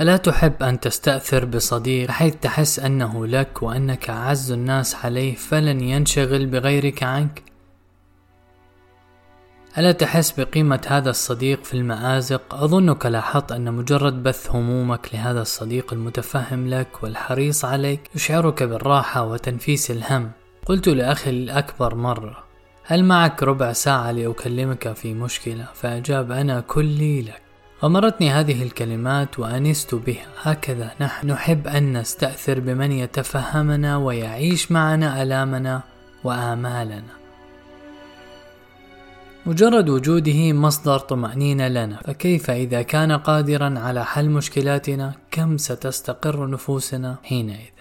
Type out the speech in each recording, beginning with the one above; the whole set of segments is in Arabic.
ألا تحب أن تستأثر بصديق بحيث تحس أنه لك وأنك أعز الناس عليه فلن ينشغل بغيرك عنك؟ ألا تحس بقيمة هذا الصديق في المآزق؟ أظنك لاحظت أن مجرد بث همومك لهذا الصديق المتفهم لك والحريص عليك يشعرك بالراحة وتنفيس الهم. قلت لأخي الأكبر مرة: هل معك ربع ساعة لأكلمك في مشكلة؟ فأجاب أنا كلي لك. غمرتني هذه الكلمات وأنست بها. هكذا نحن نحب أن نستأثر بمن يتفهمنا ويعيش معنا ألامنا وآمالنا. مجرد وجوده مصدر طمأنينة لنا. فكيف إذا كان قادرا على حل مشكلاتنا؟ كم ستستقر نفوسنا حينئذ؟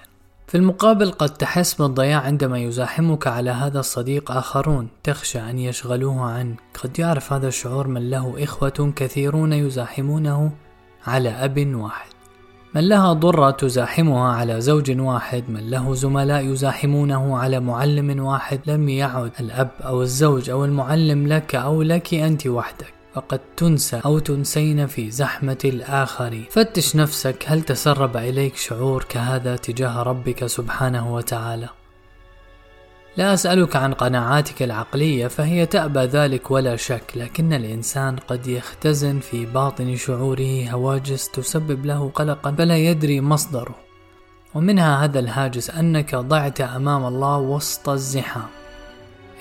في المقابل قد تحس بالضياع عندما يزاحمك على هذا الصديق آخرون. تخشى أن يشغلوه عنك. قد يعرف هذا الشعور من له إخوة كثيرون يزاحمونه على أب واحد. من لها ضرة تزاحمها على زوج واحد. من له زملاء يزاحمونه على معلم واحد. لم يعد الأب أو الزوج أو المعلم لك أو لك أنت وحدك. فقد تنسى أو تنسين في زحمة الآخرين فتش نفسك هل تسرب إليك شعور كهذا تجاه ربك سبحانه وتعالى؟ لا أسألك عن قناعاتك العقلية فهي تأبى ذلك ولا شك لكن الإنسان قد يختزن في باطن شعوره هواجس تسبب له قلقا فلا يدري مصدره. ومنها هذا الهاجس أنك ضعت أمام الله وسط الزحام.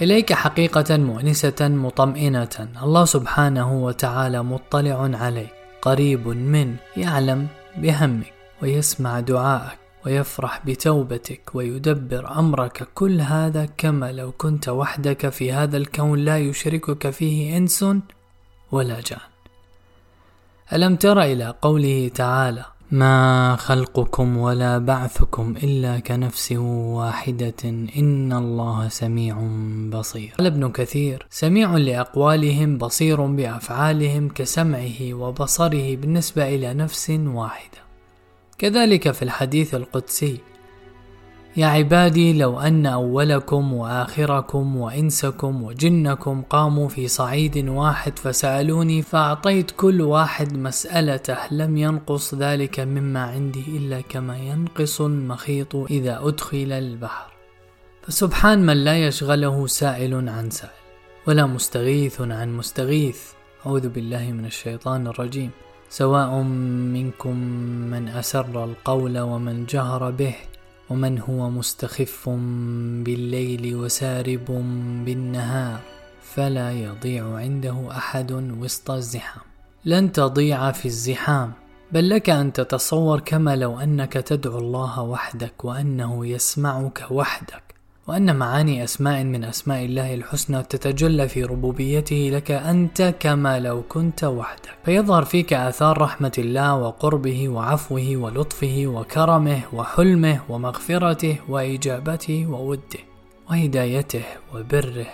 إليك حقيقة مؤنسة مطمئنة. الله سبحانه وتعالى مطلع عليك قريب من يعلم بهمك ويسمع دعائك ويفرح بتوبتك ويدبر أمرك. كل هذا كما لو كنت وحدك في هذا الكون لا يشركك فيه إنس ولا جان. ألم تر إلى قوله تعالى ما خلقكم ولا بعثكم الا كنفس واحدة ان الله سميع بصير. قال ابن كثير سميع لاقوالهم بصير بافعالهم كسمعه وبصره بالنسبة إلى نفس واحدة. كذلك في الحديث القدسي يا عبادي لو أن أولكم وآخركم وإنسكم وجنكم قاموا في صعيد واحد فسألوني فأعطيت كل واحد مسألته لم ينقص ذلك مما عندي إلا كما ينقص المخيط إذا أدخل البحر. فسبحان من لا يشغله سائل عن سائل ولا مستغيث عن مستغيث. أعوذ بالله من الشيطان الرجيم. سواء منكم من أسر القول ومن جهر به ومن هو مستخف بالليل وسارب بالنهار فلا يضيع عنده أحد وسط الزحام. لن تضيع في الزحام بل لك أن تتصور كما لو أنك تدعو الله وحدك وأنه يسمعك وحدك. وأن معاني أسماء من أسماء الله الحسنى تتجلى في ربوبيته لك أنت كما لو كنت وحدك. فيظهر فيك آثار رحمة الله وقربه وعفوه ولطفه وكرمه وحلمه ومغفرته وإجابته ووده وهدايته وبره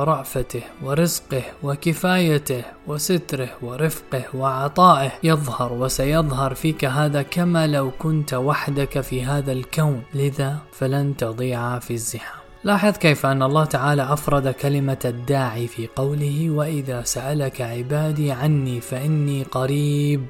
ورأفته ورزقه وكفايته وستره ورفقه وعطائه يظهر وسيظهر فيك هذا كما لو كنت وحدك في هذا الكون. لذا فلن تضيع في الزحام. لاحظ كيف أن الله تعالى أفرد كلمة الداعي في قوله وإذا سألك عبادي عني فإني قريب.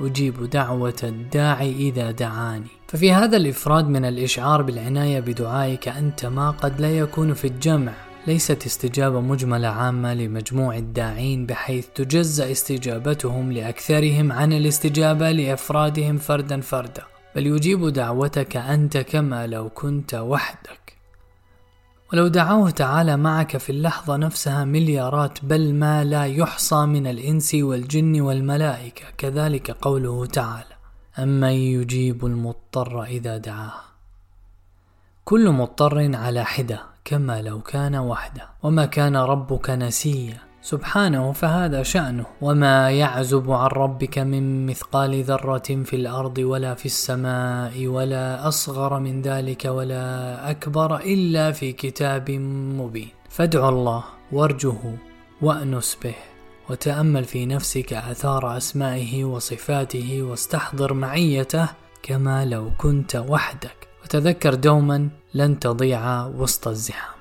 أجيب دعوة الداعي إذا دعاني. ففي هذا الإفراد من الإشعار بالعناية بدعائك أنت ما قد لا يكون في الجمع. ليست استجابة مجملة عامة لمجموع الداعين بحيث تجزأ استجابتهم لأكثرهم عن الاستجابة لأفرادهم فردا فردا. بل يجيب دعوتك أنت كما لو كنت وحدك. ولو دعوه تعالى معك في اللحظة نفسها مليارات بل ما لا يحصى من الإنس والجن والملائكة. كذلك قوله تعالى أمن يجيب المضطر إذا دعاه. كل مضطر على حدة. كما لو كان وحده. وما كان ربك نسيا. سبحانه فهذا شأنه. وما يعزب عن ربك من مثقال ذرة في الأرض ولا في السماء ولا أصغر من ذلك ولا أكبر إلا في كتاب مبين. فادع الله وارجه وأنس به. وتأمل في نفسك آثار أسمائه وصفاته واستحضر معيته كما لو كنت وحدك. وتذكر دوما لن تضيع وسط الزحام.